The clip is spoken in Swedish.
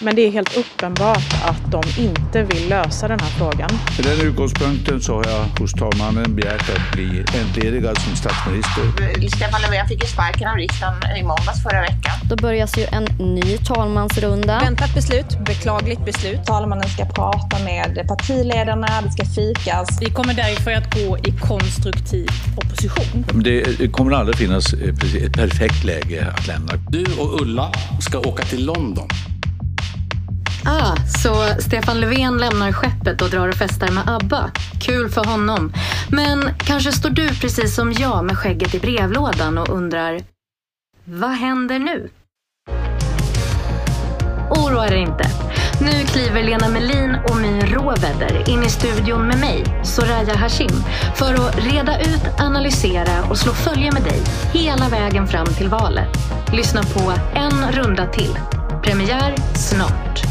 Men det är helt uppenbart att de inte vill lösa den här frågan. Med den utgångspunkten så har jag hos talmannen begärt att bli entledigad som statsminister. Stefan Löfven fick ju sparken av riksdagen i måndags förra veckan. Då börjas ju en ny talmansrunda. Väntat beslut, beklagligt beslut. Talmannen ska prata med partiledarna, det ska fikas. Vi kommer därför att gå i konstruktiv opposition. Det kommer aldrig finnas ett perfekt läge att lämna. Du och Ulla ska åka till London. Ah, så Stefan Löfven lämnar skeppet och drar och festar med ABBA. Kul för honom. Men kanske står du precis som jag med skägget i brevlådan och undrar vad händer nu? Oroa dig inte. Nu kliver Lena Melin och My Råvedder in i studion med mig, Soraya Hashim, för att reda ut, analysera och slå följe med dig hela vägen fram till valet. Lyssna på En runda till. Premiär snart.